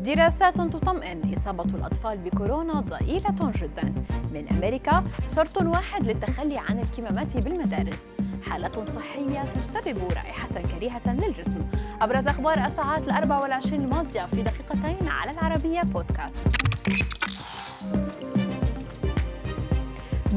دراسات تطمئن إصابة الأطفال بكورونا ضئيلة جدا. من أمريكا شرط واحد للتخلي عن الكمامات بالمدارس. حالة صحية تسبب رائحة كريهة للجسم. أبرز أخبار الساعات الأربع والعشرين الماضية في دقيقتين على العربية بودكاست.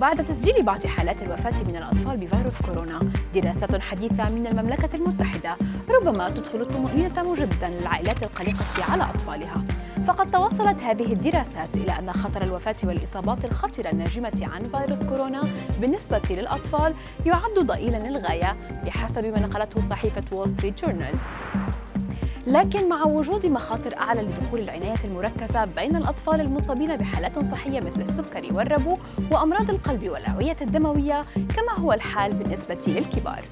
بعد تسجيل بعض حالات الوفاة من الأطفال بفيروس كورونا دراسات حديثة من المملكة المتحدة. ربما تدخل الطمأنينة مجددا للعائلات القلقة على أطفالها. فقد توصلت هذه الدراسات إلى أن خطر الوفاة والإصابات الخطرة الناجمة عن فيروس كورونا بالنسبة للأطفال يعد ضئيلا للغاية بحسب ما نقلته صحيفة وول ستريت جورنال لكن مع وجود مخاطر أعلى لدخول العناية المركزة بين الأطفال المصابين بحالات صحية مثل السكري والربو وأمراض القلب والأوعية الدموية كما هو الحال بالنسبة للكبار.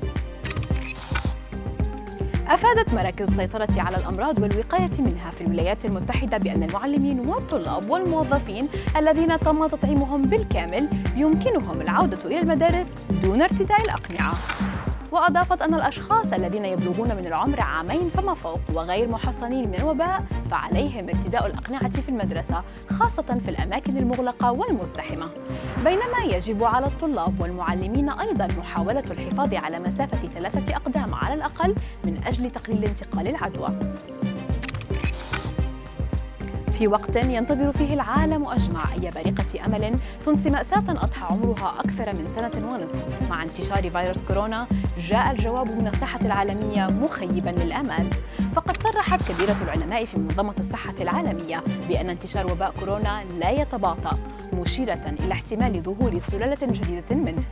أفادت مراكز السيطرة على الأمراض والوقاية منها في الولايات المتحدة بأن المعلمين والطلاب والموظفين الذين تم تطعيمهم بالكامل يمكنهم العودة إلى المدارس دون ارتداء الأقنعة. وأضافت أن الأشخاص الذين يبلغون من العمر عامين فما فوق وغير محصنين من الوباء فعليهم ارتداء الأقنعة في المدرسة خاصة في الأماكن المغلقة والمزدحمة. بينما يجب على الطلاب والمعلمين أيضا محاولة الحفاظ على مسافة ثلاثة أقدام على الأقل من أجل تقليل انتقال العدوى. في وقت ينتظر فيه العالم أجمع. أي بارقة أمل تنسي مأساة أضحى عمرها أكثر من سنة ونصف. مع انتشار فيروس كورونا جاء الجواب من الصحة العالمية مخيبا للآمال فقد صرحت كبيرة العلماء في منظمة الصحة العالمية بأن انتشار وباء كورونا لا يتباطأ مشيرة إلى احتمال ظهور سلالة جديدة منه.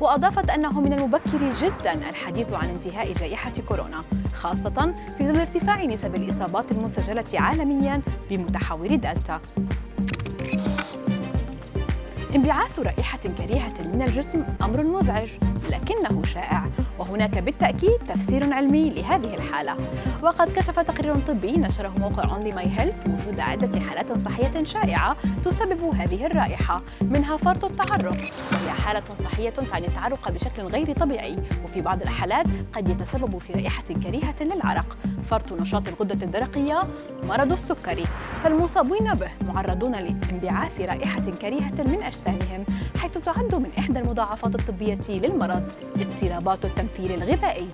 وأضافت أنه من المبكر جدا الحديث عن انتهاء جائحة كورونا خاصة في ظل ارتفاع نسب الإصابات المسجلة عالميا بمتحور دلتا. انبعاث رائحة كريهة من الجسم أمر مزعج لكنه شائع وهناك بالتأكيد تفسير علمي لهذه الحالة. وقد كشف تقرير طبي نشره موقع Only My Health وجود عدة حالات صحية شائعة تسبب هذه الرائحة منها فرط التعرق. وهي حالة صحية تعني التعرق بشكل غير طبيعي وفي بعض الحالات قد يتسبب في رائحة كريهة للعرق. فرط نشاط الغدة الدرقية مرض السكري. فالمصابين به معرضون لانبعاث رائحة كريهة من أجسامهم حيث تعد من إحدى المضاعفات الطبية للمرض اضطرابات التمثيل الغذائي.